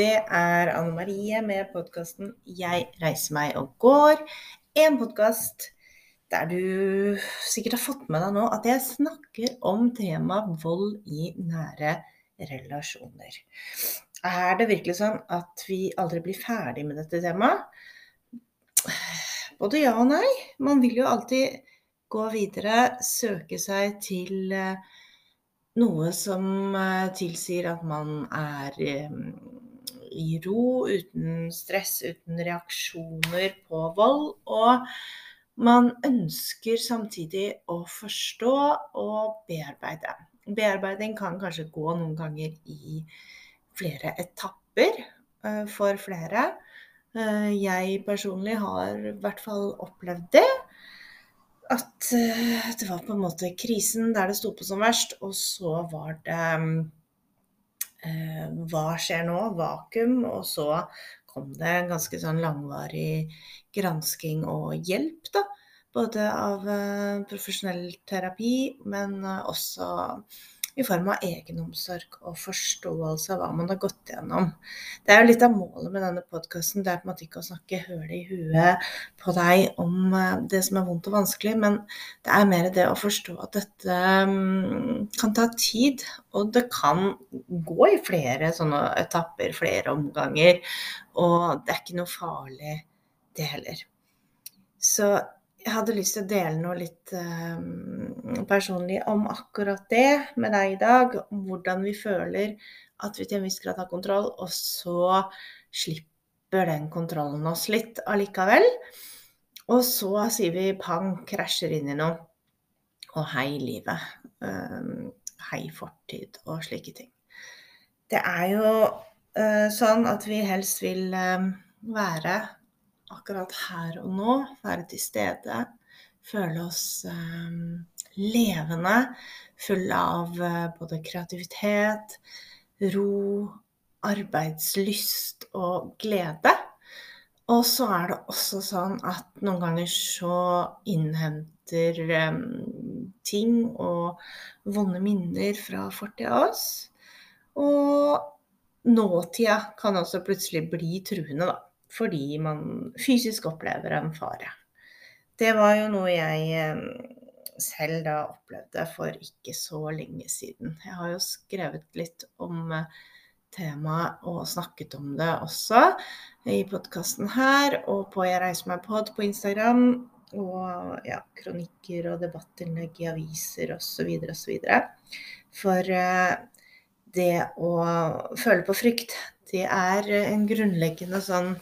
Det er Anne Marie med podkasten 'Jeg reiser meg og går'. En podkast der du sikkert har fått med deg nå at jeg snakker om temaet vold i nære relasjoner. Er det virkelig sånn at vi aldri blir ferdig med dette temaet? Både ja og nei. Man vil jo alltid gå videre, søke seg til eh, noe som eh, tilsier at man er eh, i ro, uten stress, uten reaksjoner på vold. Og man ønsker samtidig å forstå og bearbeide. Bearbeiding kan kanskje gå noen ganger i flere etapper eh, for flere. Jeg personlig har i hvert fall opplevd det at eh, det var på en måte krisen der det sto på som verst, og så var det eh, Hva skjer nå? Vakuum. Og så kom det en ganske sånn langvarig gransking og hjelp, da. Både av eh, profesjonell terapi, men eh, også i form av egenomsorg og forståelse av hva man har gått gjennom. Det er jo litt av målet med denne podkasten. Det er på en måte ikke å snakke høl i huet på deg om eh, det som er vondt og vanskelig, men det er mer det å forstå at dette mm, kan ta tid. Og det kan gå i flere sånne etapper, flere omganger. Og det er ikke noe farlig, det heller. Så jeg hadde lyst til å dele noe litt um, personlig om akkurat det med deg i dag. Om hvordan vi føler at vi til en viss grad har kontroll, og så slipper den kontrollen oss litt allikevel. Og så sier vi pang, krasjer inn i noe. Og hei, livet. Um, hei, fortid og slike ting. Det er jo uh, sånn at vi helst vil um, være akkurat her og nå, være til stede, føle oss um, levende, fulle av uh, både kreativitet, ro, arbeidslyst og glede. Og så er det også sånn at noen ganger så innhenter um, ting og vonde minner fra fortida oss. Og nåtida kan også plutselig bli truende, da fordi man fysisk opplever en fare. Det var jo noe jeg eh, selv da opplevde for ikke så lenge siden. Jeg har jo skrevet litt om eh, temaet og snakket om det også i podkasten her og på Jeg reiser meg pod på Instagram. Og ja, kronikker og debattinnlegg i aviser osv. osv. For eh, det å føle på frykt, det er en grunnleggende sånn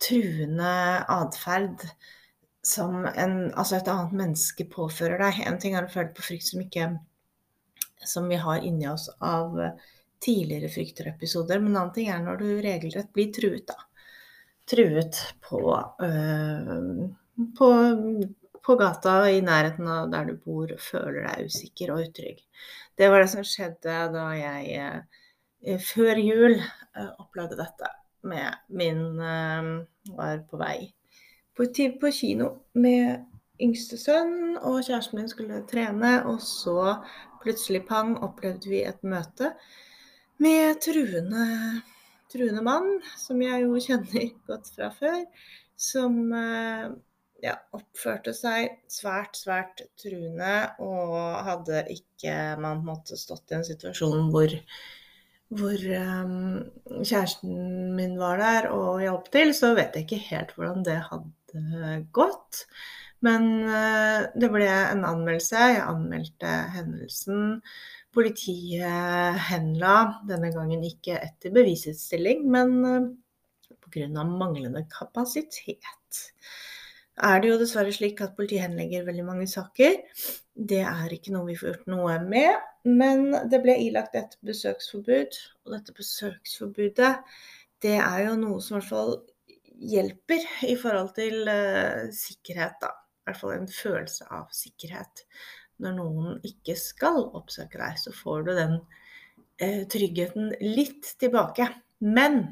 truende atferd som en, altså et annet menneske påfører deg. En ting er å føle på frykt som, ikke, som vi har inni oss av tidligere frykterepisoder, men en annen ting er når du regelrett blir truet. da. Truet på, øh, på, på gata i nærheten av der du bor, og føler deg usikker og utrygg. Det var det som skjedde da jeg øh, før jul øh, opplevde dette med min øh, var på vei på, på kino med yngste sønn, og kjæresten min skulle trene. Og så plutselig, pang, opplevde vi et møte med truende, truende mann, som jeg jo kjenner godt fra før. Som eh, ja, oppførte seg svært, svært truende, og hadde ikke man måtte stått i en situasjon hvor hvor um, kjæresten min var der og hjalp til, så vet jeg ikke helt hvordan det hadde gått. Men uh, det ble en anmeldelse. Jeg anmeldte hendelsen. Politiet henla, denne gangen ikke etter bevisutstilling, men uh, pga. manglende kapasitet er det jo dessverre slik at politiet henlegger veldig mange saker. Det er ikke noe vi får gjort noe med. Men det ble ilagt et besøksforbud, og dette besøksforbudet det er jo noe som i hvert fall hjelper i forhold til uh, sikkerhet, da. I hvert fall en følelse av sikkerhet. Når noen ikke skal oppsøke deg, så får du den uh, tryggheten litt tilbake. Men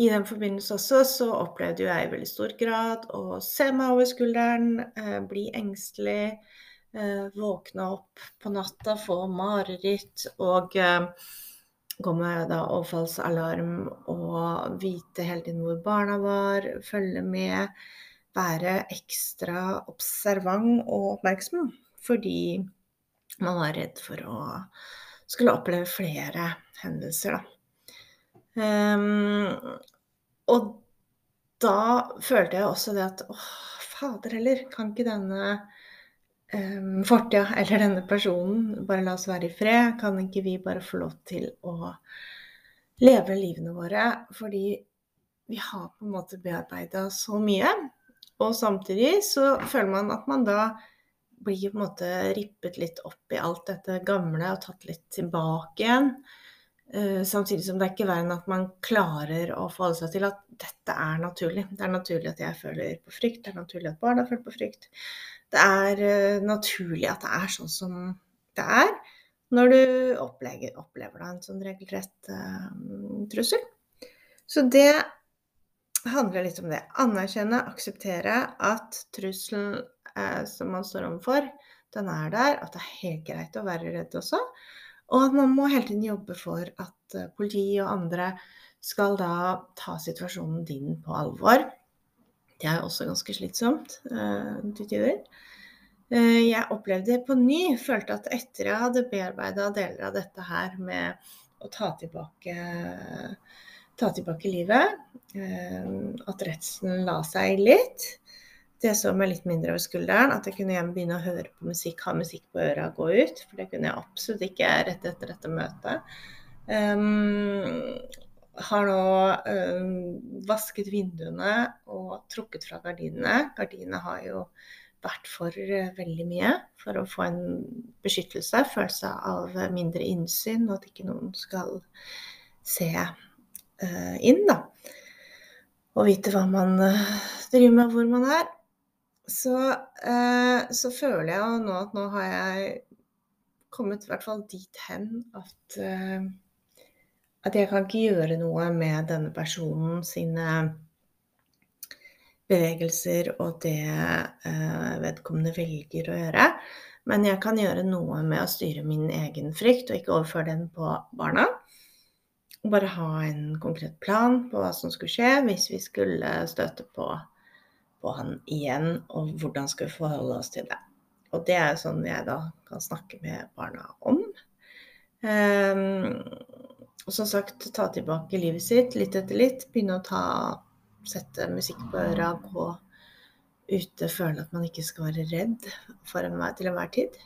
i den forbindelse også så opplevde jeg i veldig stor grad å se meg over skulderen, eh, bli engstelig, eh, våkne opp på natta, få mareritt og eh, gå med da overfallsalarm og vite hele tiden hvor barna var, følge med, være ekstra observant og oppmerksom. Fordi man var redd for å skulle oppleve flere hendelser, da. Um, og da følte jeg også det at åh, fader heller, kan ikke denne um, fortida eller denne personen bare la oss være i fred? Kan ikke vi bare få lov til å leve livene våre? Fordi vi har på en måte bearbeida så mye. Og samtidig så føler man at man da blir på en måte rippet litt opp i alt dette gamle og tatt litt tilbake igjen. Uh, samtidig som det er ikke verre enn at man klarer å forholde seg til at dette er naturlig. Det er naturlig at jeg føler på frykt, det er naturlig at barna føler på frykt. Det er uh, naturlig at det er sånn som det er når du opplever, opplever en sånn regelrett uh, trussel. Så det handler litt om det. Anerkjenne, akseptere at trusselen som man står overfor, den er der. At det er helt greit å være redd også. Og at man må hele tiden jobbe for at eh, politi og andre skal da ta situasjonen din på alvor. Det er også ganske slitsomt eh, til tider. Eh, jeg opplevde på ny. Følte at etter jeg hadde bearbeida deler av dette her med å ta tilbake, ta tilbake livet, eh, at redselen la seg litt det så meg litt mindre over skulderen. At jeg kunne igjen begynne å høre på musikk, ha musikk på øra og gå ut. For det kunne jeg absolutt ikke rett etter dette møtet. Um, har nå um, vasket vinduene og trukket fra gardinene. Gardinene har jo vært for uh, veldig mye for å få en beskyttelse. Følelse av mindre innsyn, og at ikke noen skal se uh, inn, da. Og vite hva man uh, driver med, hvor man er så, eh, så, føler jeg nå at nå har jeg kommet i hvert fall dit hen at, eh, at jeg kan ikke gjøre noe med denne personen sine bevegelser og det eh, vedkommende velger å gjøre. Men jeg kan gjøre noe med å styre min egen frykt og ikke overføre den på barna. Bare ha en konkret plan på hva som skulle skje hvis vi skulle støte på på han igjen, og hvordan skal vi forholde oss til det. Og det er sånn jeg da kan snakke med barna om. Um, og som sagt, ta tilbake livet sitt litt etter litt. Begynne å ta, sette musikk på øra, gå ute, føle at man ikke skal være redd for enhver til enhver tid.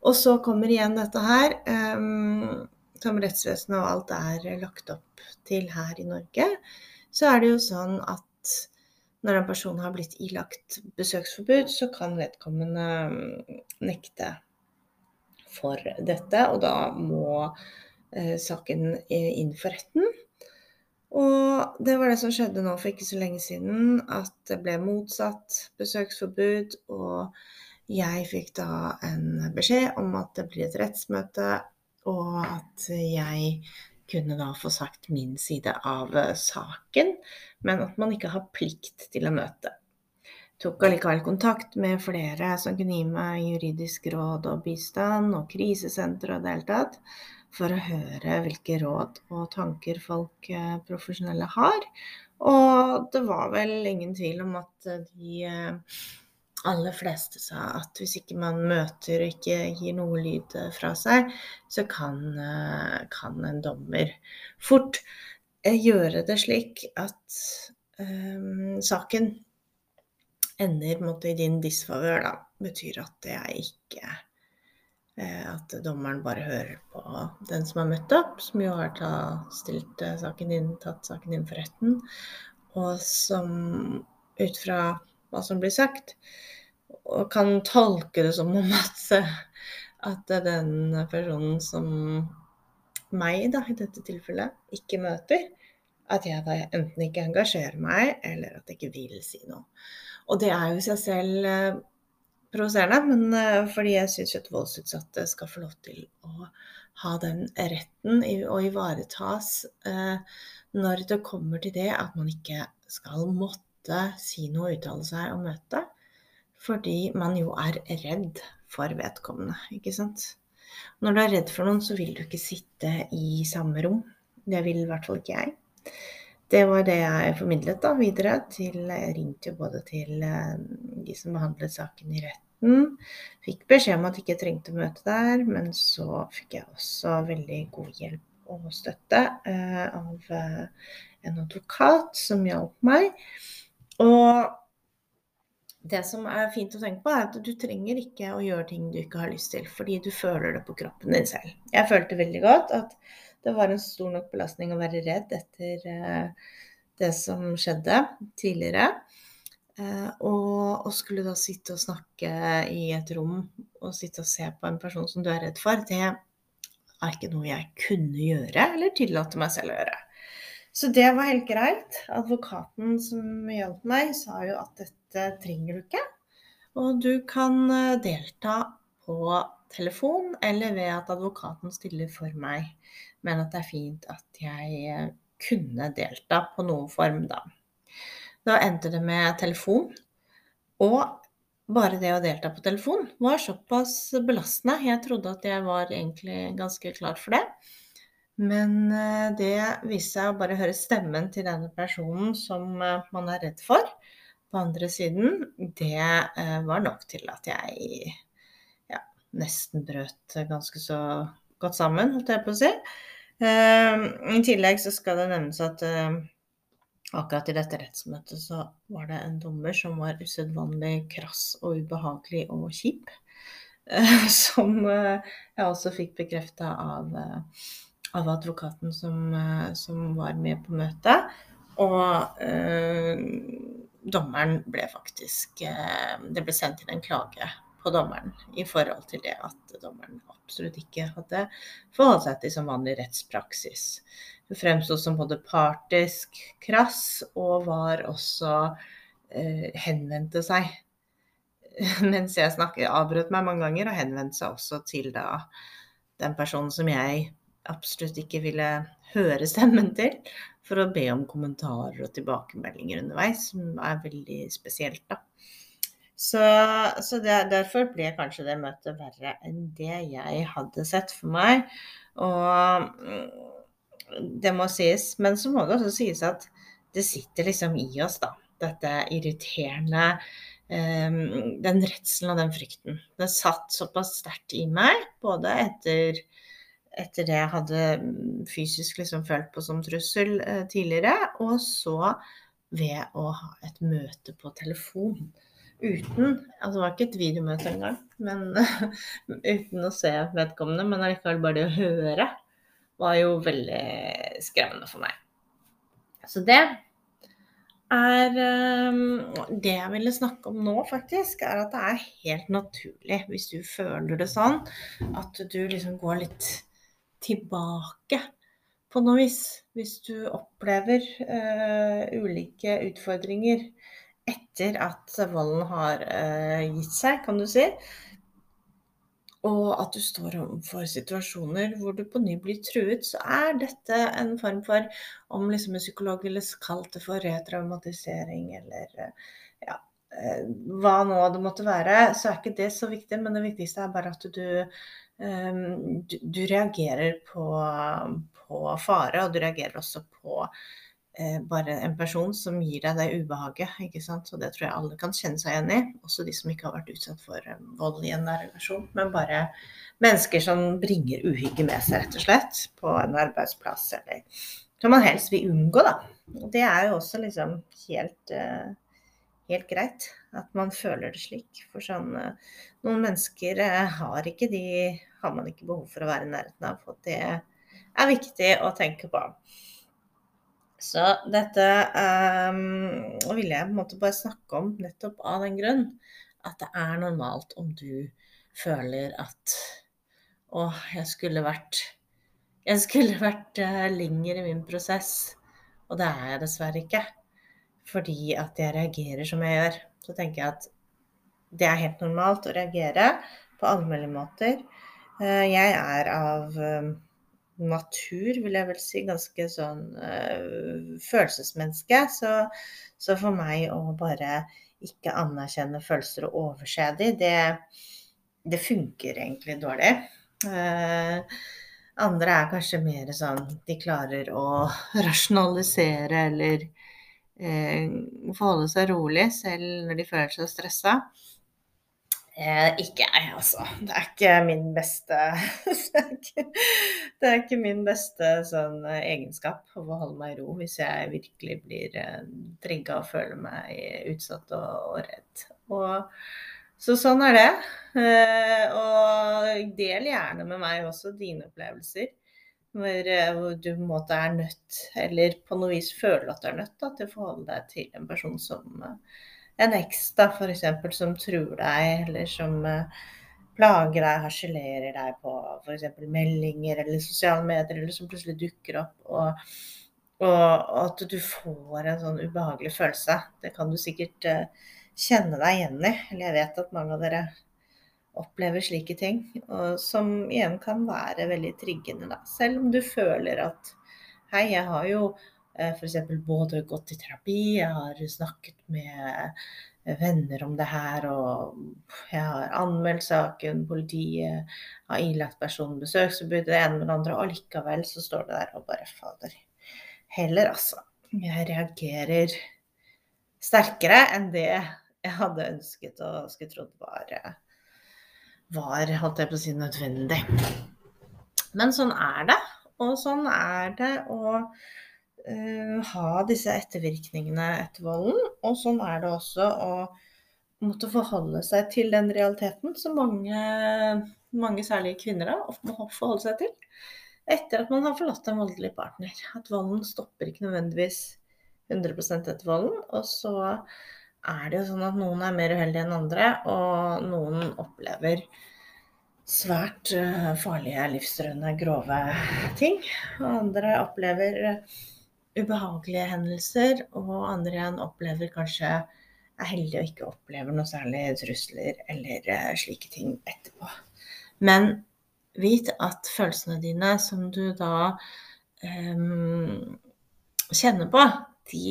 Og så kommer igjen dette her, um, som rettsvesenet og alt er lagt opp til her i Norge. Så er det jo sånn at når en person har blitt ilagt besøksforbud, så kan vedkommende mm, nekte for dette, og da må eh, saken inn for retten. Og det var det som skjedde nå for ikke så lenge siden, at det ble motsatt besøksforbud. Og jeg fikk da en beskjed om at det blir et rettsmøte, og at jeg kunne da få sagt min side av eh, saken, men at man ikke har plikt til å møte. Tok allikevel kontakt med flere som kunne gi meg juridisk råd og bistand, og krisesenter og det hele tatt, for å høre hvilke råd og tanker folk eh, profesjonelle har. Og det var vel ingen tvil om at de eh, aller fleste sa at hvis ikke man møter og ikke gir noe lyd eh, fra seg, så kan, eh, kan en dommer fort eh, gjøre det slik at um, saken ender måtte, i din disfavør, da. Betyr at det er ikke at dommeren bare hører på den som har møtt opp, som jo har stilt saken inn, tatt saken inn for retten, og som ut fra hva som blir sagt, og kan tolke det som om at, at den personen som meg, da, i dette tilfellet, ikke møter, at jeg da enten ikke engasjerer meg, eller at jeg ikke vil si noe. Og det er jo i seg selv eh, provoserende, men eh, fordi jeg syns at voldsutsatte skal få lov til å ha den retten og ivaretas eh, når det kommer til det at man ikke skal måtte si noe, uttale seg og møte. Fordi man jo er redd for vedkommende, ikke sant. Når du er redd for noen, så vil du ikke sitte i samme rom. Det vil i hvert fall ikke jeg. Det var det jeg formidlet da videre til Jeg ringte jo både til eh, de som behandlet saken i retten. Fikk beskjed om at jeg ikke trengte møte der, men så fikk jeg også veldig god hjelp og støtte eh, av eh, en advokat som hjalp meg. Og det som er fint å tenke på, er at du trenger ikke å gjøre ting du ikke har lyst til, fordi du føler det på kroppen din selv. Jeg følte veldig godt at det var en stor nok belastning å være redd etter eh, det som skjedde tidligere. Eh, og, og skulle da sitte og snakke i et rom og sitte og se på en person som du er redd for, det er ikke noe jeg kunne gjøre eller tillate meg selv å gjøre. Så det var helt greit. Advokaten som hjalp meg, sa jo at dette trenger du ikke. Og du kan eh, delta på telefon eller ved at advokaten stiller for meg. Men at det er fint at jeg eh, kunne delta på noen form, da. Da endte det med telefon. Og bare det å delta på telefon var såpass belastende. Jeg trodde at jeg var egentlig ganske klar for det. Men eh, det viste seg å bare høre stemmen til denne personen som eh, man er redd for, på andre siden, det eh, var nok til at jeg ja, nesten brøt ganske så godt sammen, holdt jeg på å si. I tillegg så skal det nevnes at akkurat i dette rettsmøtet så var det en dommer som var usedvanlig krass og ubehagelig og kjip. Som jeg også fikk bekrefta av av advokaten som, eh, som, var med på møtet. Og eh, dommeren ble faktisk eh, Det ble sendt inn en klage på dommeren i forhold til det at dommeren absolutt ikke hadde forholdt seg til som vanlig rettspraksis. Hun fremsto som både partisk, krass og var også eh, henvendte seg mens jeg snakket, avbrøt meg mange ganger, og henvendte seg også til da den personen som jeg absolutt ikke ville høre stemmen til, for å be om kommentarer og tilbakemeldinger underveis, som er veldig spesielt, da. Så, så det, derfor ble kanskje det møtet verre enn det jeg hadde sett for meg. Og det må sies. Men så må det også sies at det sitter liksom i oss, da. Dette irriterende um, Den redselen og den frykten. Det satt såpass sterkt i meg, både etter etter det jeg hadde mm, fysisk liksom følt på som trussel eh, tidligere. Og så ved å ha et møte på telefon. Uten Altså det var ikke et videomøte engang, men uten å se vedkommende. Men allikevel bare det å høre var jo veldig skremmende for meg. Så det er um, Det jeg ville snakke om nå, faktisk, er at det er helt naturlig, hvis du føler det sånn, at du liksom går litt tilbake på noe vis. Hvis du opplever uh, ulike utfordringer etter at volden har uh, gitt seg, kan du si. Og at du står overfor situasjoner hvor du på ny blir truet, så er dette en form for, om liksom en psykolog ville kalt det for retraumatisering eller uh, ja, hva nå det måtte være, så er ikke det så viktig. Men det viktigste er bare at du du, du reagerer på, på, fare, og du reagerer også på eh, bare en person som gir deg det ubehaget. ikke sant? Og det tror jeg alle kan kjenne seg igjen i. Også de som ikke har vært utsatt for eh, vold i en nær relasjon. Men bare mennesker som bringer uhygge med seg, rett og slett, på en arbeidsplass eller som man helst vil unngå, da. Og det er jo også liksom helt eh, helt greit at man føler det slik. For sånn Noen mennesker har ikke de har man ikke behov for å være i nærheten av. For det er viktig å tenke på. Så dette um, ville jeg på en måte bare snakke om nettopp av den grunn at det er normalt om du føler at å, jeg skulle vært jeg skulle vært uh, lenger i min prosess, og det er jeg dessverre ikke. Fordi at jeg reagerer som jeg gjør. Så tenker jeg at det er helt normalt å reagere på alle mulige måter. Eh, jeg er av eh, natur, vil jeg vel si, ganske sånn uh, følelsesmenneske. Så, så, for meg å bare ikke anerkjenne følelser og overse dem, det, det funker egentlig dårlig. Eh, andre er kanskje mer sånn de klarer å rasjonalisere eller eh, forholde seg rolig selv når de føler seg stressa. Eh, ikke jeg, altså. Det er ikke min beste det, er ikke, min beste sånn eh, egenskap å holde meg i ro hvis jeg virkelig blir eh, trigga og føler meg utsatt og, og redd. Og, så sånn er det. Eh, og del gjerne med meg også dine opplevelser. Hvor, eh, hvor du på en måte er nødt, eller på noe vis føler at du er nødt da, til å forholde deg til en person som eh, en eks da, f.eks. som truer deg, eller som uh, plager deg, harselerer deg på f.eks. meldinger eller sosiale medier, eller som plutselig dukker opp. Og, og, at du får en sånn ubehagelig følelse. Det kan du sikkert uh, kjenne deg igjen i. Eller jeg vet at mange av dere opplever slike ting. Og som igjen kan være veldig triggende, da. Selv om du føler at Hei, jeg har jo Eh, F.eks. både gått i terapi, jeg har snakket med eh, venner om det her, og jeg har anmeldt saken, politiet har ilagt personen besøksforbud, det ene med det andre, og likevel så står det der og bare fader. Heller, altså. Jeg reagerer sterkere enn det jeg hadde ønsket og skulle trodd var, var holdt jeg på å si, nødvendig. Men sånn er det. Og sånn er det å uh, ha disse ettervirkningene etter volden. Og sånn er det også å måtte forholde seg til den realiteten som mange, mange særlig kvinner da, ofte må forholde seg til etter at man har forlatt en voldelig partner. At volden stopper ikke nødvendigvis 100 etter volden. Og så er det jo sånn at noen er mer uheldige enn andre, og noen opplever svært uh, farlige, livstruende, grove ting. Og andre opplever uh, ubehagelige hendelser, og andre igjen opplever kanskje er heldige og ikke opplever noe særlig trusler eller uh, slike ting etterpå. Men vit at følelsene dine som du da um, kjenner på, de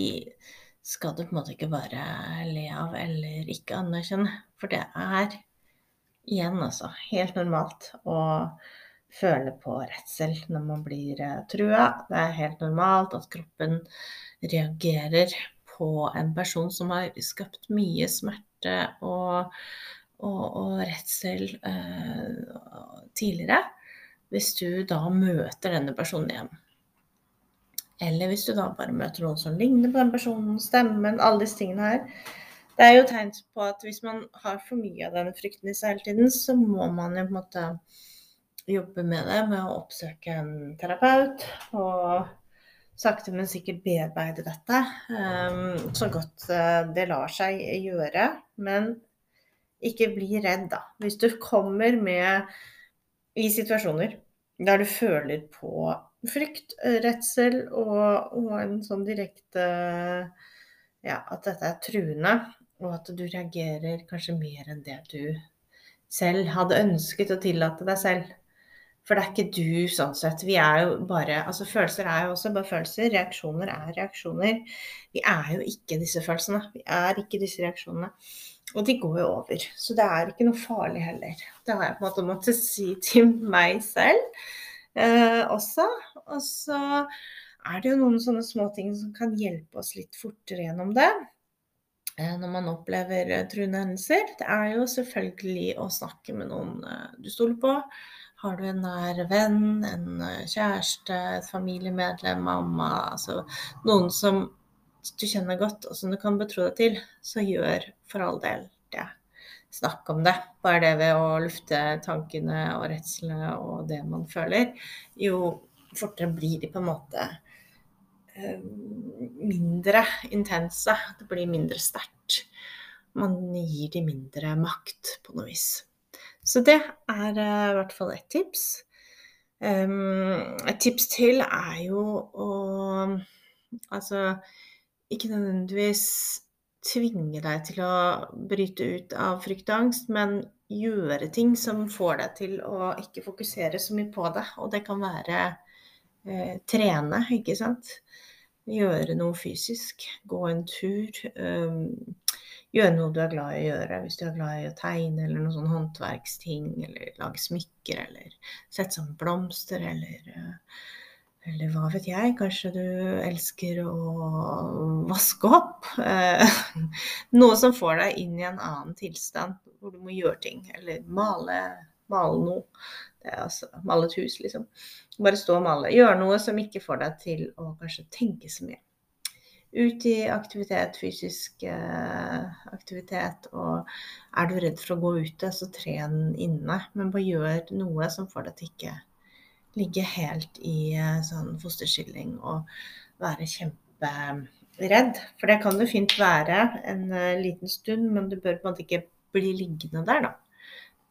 skal du på en måte ikke bare le av eller ikke anerkjenne. For det er igjen altså helt normalt. Og føle på redsel når man blir eh, trua. Det er helt normalt at kroppen reagerer på en person som har skapt mye smerte og, og, og redsel eh, tidligere. Hvis du da møter denne personen igjen. Eller hvis du da bare møter noen som ligner på den personen, stemmen, alle disse tingene her. Det er jo tegn på at hvis man har for mye av denne frykten i seg hele tiden, så må man jo på en måte jobbe med det med å oppsøke en terapeut og sakte, men sikkert bearbeide dette um, så godt uh, det lar seg gjøre. Men ikke bli redd, da. Hvis du kommer med i situasjoner der du føler på frykt, redsel og, og en sånn direkte Ja, at dette er truende, og at du reagerer kanskje mer enn det du selv hadde ønsket å tillate deg selv. For det er ikke du sånn sett. Vi er jo bare Altså følelser er jo også bare følelser. Reaksjoner er reaksjoner. Vi er jo ikke disse følelsene. Vi er ikke disse reaksjonene. Og de går jo over. Så det er ikke noe farlig heller. Det har jeg på en måte måttet si til meg selv eh, også. Og så er det jo noen sånne små ting som kan hjelpe oss litt fortere gjennom det eh, når man opplever truende hendelser. Det er jo selvfølgelig å snakke med noen eh, du stoler på. Har du en nær venn, en eh, kjæreste, et familiemedlem, mamma Altså noen som du kjenner godt, og som du kan betro deg til, så gjør for all del det. Snakk om det. Bare det ved å lufte tankene og redslene og det man føler, jo fortere blir de på en måte eh, mindre intense. Det blir mindre sterkt. Man gir de mindre makt på noe vis. Så det er uh, i hvert fall et tips. Um, et tips til er jo å altså ikke nødvendigvis tvinge deg til å bryte ut av frykt og angst, men gjøre ting som får deg til å ikke fokusere så mye på det. Og det kan være eh, trene, ikke sant. Gjøre noe fysisk. Gå en tur. Um, gjøre noe du er glad i å gjøre. Hvis du er glad i å tegne eller noen sånn håndverksting, eller lage smykker, eller sette sammen blomster, eller uh, eller hva vet jeg, kanskje du elsker å vaske opp. Eh, noe som får deg inn i en annen tilstand, hvor du må gjøre ting. Eller male, male noe. Det er altså male et hus, liksom. Bare stå og male. Gjøre noe som ikke får deg til å kanskje tenke så mye. Ut i aktivitet, fysisk eh, aktivitet. Og er du redd for å gå ute, så tren inne. Men bare gjør noe som får deg til ikke ligge helt i eh, sånn fosterskilling og være kjemperedd. For det kan jo fint være en uh, liten stund, men du bør på en måte ikke bli liggende der, da.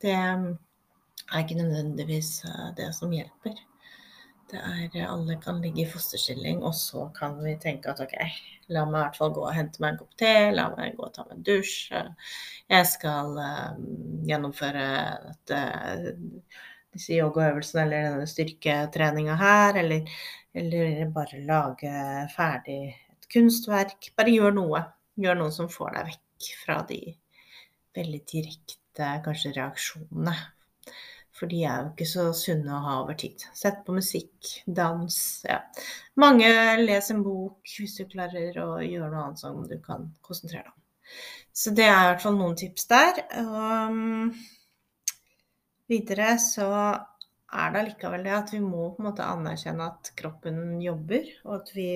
Det er ikke nødvendigvis det som hjelper. Det er Alle kan ligge i fosterstilling, og så kan vi tenke at OK, la meg i hvert fall gå og hente meg en kopp te, la meg gå og ta meg en dusj. Jeg skal uh, gjennomføre dette disse yogaøvelsene eller denne styrketreninga her, eller, eller, bare lage ferdig et kunstverk. Bare gjør noe. Gjør noe som får deg vekk fra de veldig direkte kanskje reaksjonene. For de er jo ikke så sunne å ha over tid. Sett på musikk, dans. Ja. Mange leser en bok hvis du klarer å gjøre noe annet som du kan konsentrere deg om. Så det er i hvert fall noen tips der. Um, Videre så er det allikevel det at vi må på en måte anerkjenne at kroppen jobber, og at vi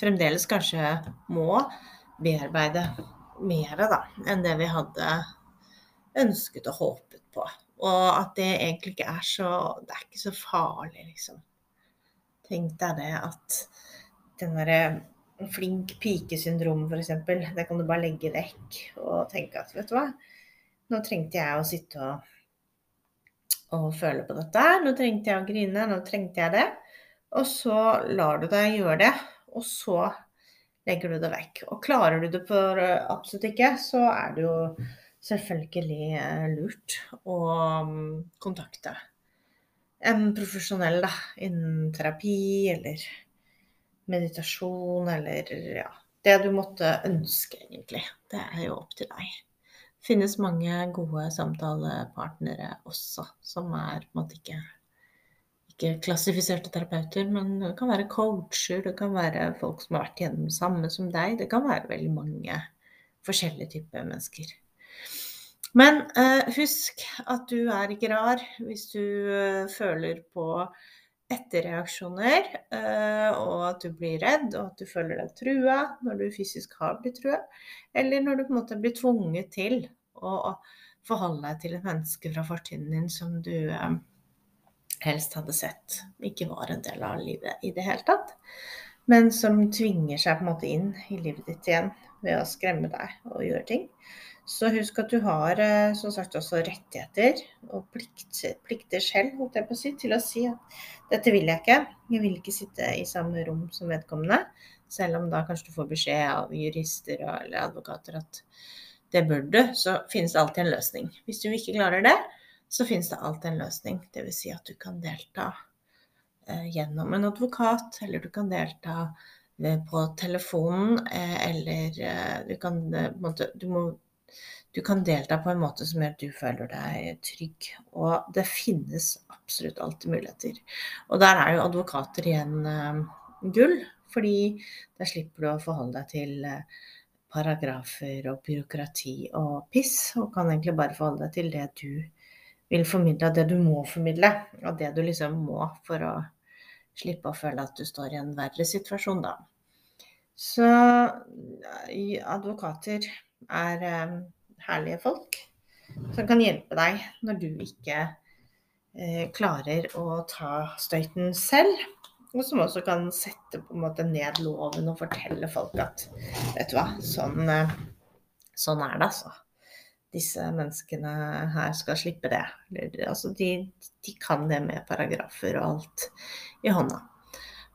fremdeles kanskje må bearbeide mer da, enn det vi hadde ønsket og håpet på. Og at det egentlig ikke er så Det er ikke så farlig, liksom. Tenk deg det at den derre flink pike-syndrom, f.eks., det kan du bare legge vekk og tenke at vet du hva, nå trengte jeg å sitte og og føle på dette her. Nå trengte jeg å grine, nå trengte jeg det. Og så lar du deg gjøre det, og så legger du det vekk. Og klarer du det for absolutt ikke, så er det jo selvfølgelig eh, lurt å mm, kontakte en profesjonell da, innen terapi eller meditasjon eller ja, det du måtte ønske, egentlig. Det er jo opp til deg Det finnes mange gode samtalepartnere også, som er på en måte ikke, ikke klassifiserte terapeuter, men det kan være coacher, det kan være folk som har vært gjennom samme som deg. Det kan være veldig mange forskjellige typer mennesker. Men eh, husk at du er ikke rar hvis du eh, føler på etterreaksjoner, eh, og at du blir redd, og at du føler deg trua når du fysisk har blitt trua, eller når du på en måte blir tvunget til å forholde deg til et menneske fra fortiden din som du eh, helst hadde sett ikke var en del av livet i det hele tatt, men som tvinger seg på en måte inn i livet ditt igjen ved å skremme deg og gjøre ting. Så husk at du har eh, som sagt også rettigheter og plikter, plikter selv holdt jeg på å si, til å si at dette vil jeg ikke. Jeg vil ikke sitte i samme rom som vedkommende. Selv om da kanskje du får beskjed av jurister eller advokater at det bør du, så finnes det alltid en løsning. Hvis du ikke klarer det, så finnes det alltid en løsning. Dvs. Si at du kan delta eh, gjennom en advokat, eller du kan delta eh, på telefonen, eller du kan eh, du må du kan delta på en måte som gjør at du føler deg trygg. Og det finnes absolutt alltid muligheter. Og der er jo advokater igjen uh, gull, fordi der slipper du å forholde deg til uh, paragrafer og byråkrati og piss, og kan egentlig bare forholde deg til det du vil formidle, det du må formidle, og det du liksom må for å slippe å føle at du står i en verre situasjon, da. Så advokater er um, herlige folk som kan hjelpe deg når du ikke eh, klarer å ta støyten selv. Og som også kan sette på en måte ned loven og fortelle folk at vet du hva, sånn, eh, sånn er det, altså. Disse menneskene her skal slippe det. Altså, de, de kan det med paragrafer og alt i hånda.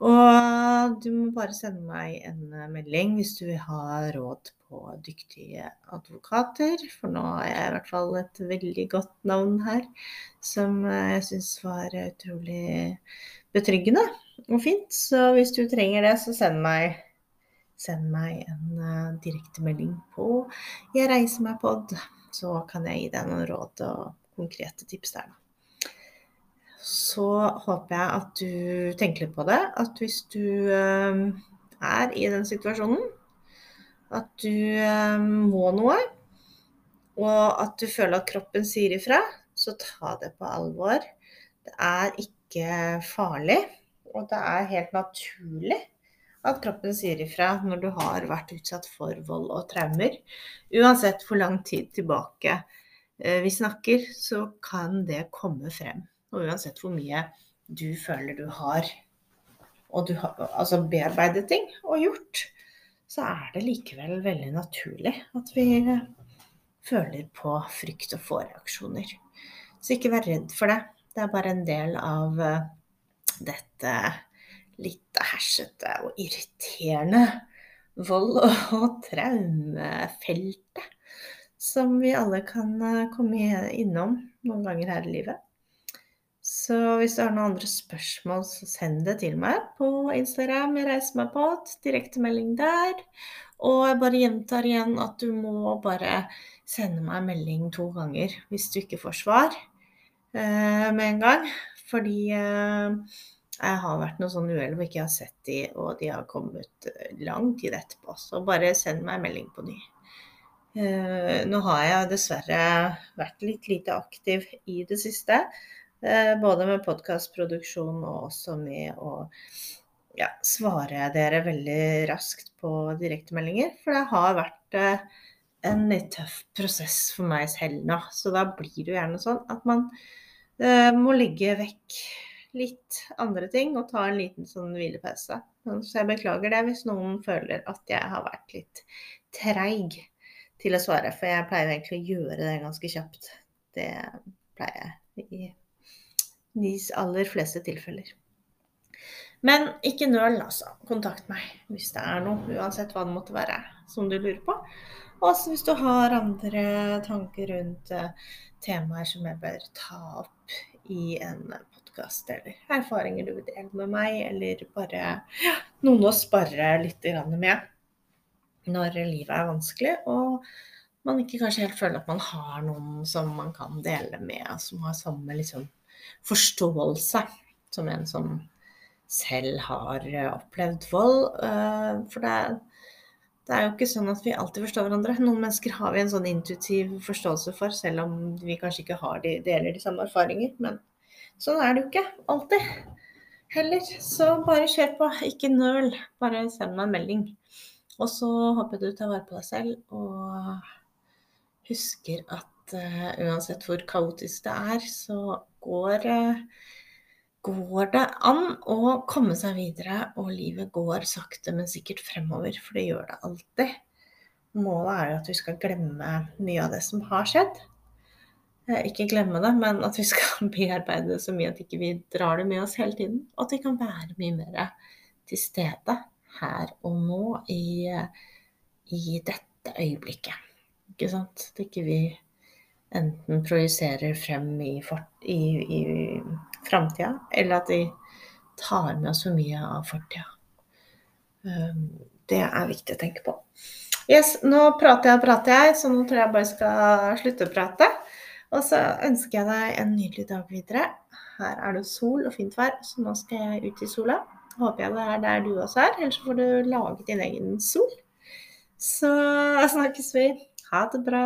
Og du må bare sende meg en melding hvis du vil ha råd på dyktige advokater. For nå har jeg i hvert fall et veldig godt navn her, som eh, jeg syns var utrolig betryggende og fint. Så hvis du trenger det, så send meg, send meg en uh, direktemelding på 'Jeg reiser meg pod', så kan jeg gi deg noen råd og konkrete tips der. Så håper jeg at du tenker litt på det. At hvis du uh, er i den situasjonen, at du uh, må noe, og at du føler at kroppen sier ifra, så ta det på alvor. Det er ikke farlig, og det er helt naturlig at kroppen sier ifra når du har vært utsatt for vold og traumer. Uansett hvor lang tid tilbake eh, vi snakker, så kan det komme frem. Og uansett hvor mye du føler du har, og du har altså bearbeidet ting og gjort, så er det likevel veldig naturlig at vi føler på frykt og får reaksjoner. Så ikke vær redd for det. Det er bare en del av eh, dette litt hersete og irriterende vold- og traumefeltet som vi alle kan eh, komme innom noen ganger her i livet. Så hvis du har noen andre spørsmål, så send det til meg på Instagram. Jeg reiser meg på direktemelding der. Og jeg bare gjentar igjen at du må bare sende meg melding to ganger hvis du ikke får svar eh, med en gang. Fordi eh, jeg har vært noe sånn uhell hvor jeg ikke har sett de, og de har kommet eh, lang tid etterpå. Så bare send meg melding på ny. Eh, nå har jeg dessverre vært litt lite aktiv i det siste. Uh, både med podkastproduksjon og også med å ja, svare dere veldig raskt på direktemeldinger. For det har vært uh, en litt tøff prosess for meg selv nå. Så da blir det jo gjerne sånn at man må legge vekk litt andre ting og ta en liten sånn hvilepause. Så jeg beklager det hvis noen føler at jeg har vært litt treig til å svare, for jeg pleier egentlig å gjøre det ganske kjapt. Det pleier jeg i de aller fleste tilfeller. Men ikke nøl, altså. Kontakt meg hvis det er noe, uansett hva det måtte være som du lurer på. Og hvis du har andre tanker rundt uh, temaer som jeg bør ta opp i en podkast, eller erfaringer du vil dele med meg, eller bare ja, noen å spare litt med når livet er vanskelig, og man ikke kanskje helt føler at man har noen som man kan dele med, som har samme liksom, forståelse som en som selv har opplevd vold. Eh, for det, det er jo ikke sånn at vi alltid forstår hverandre. Noen mennesker har vi en sånn intuitiv forståelse for, selv om vi kanskje ikke har de, deler de samme erfaringer. Men Sånn er det jo ikke alltid heller. Så bare kjør på, ikke nøl. Bare send meg en melding. Og så håper jeg du tar vare på deg selv og husker at uh, uansett hvor kaotisk det er, så går, uh, går det an å komme seg videre, og livet går sakte, men sikkert fremover. For det gjør det alltid. Målet er jo at vi skal glemme mye av det som har skjedd. Eh, ikke glemme det, men at vi skal bearbeide det så mye at ikke vi ikke drar det med oss hele tiden. Og at vi kan være mye mer til stede her og nå i, i dette øyeblikket. Ikke sant? At ikke vi enten projiserer frem i, i, i framtida, eller at de tar med oss for mye av fortida. Um, det er viktig å tenke på. Yes, nå prater jeg og prater jeg, så nå tror jeg bare skal slutte å prate. Og så ønsker jeg deg en nydelig dag videre. Her er det sol og fint vær, så nå skal jeg ut i sola. Håper jeg det er der du også er, ellers får du laget din egen sol. Så snakkes vi. Ha det bra.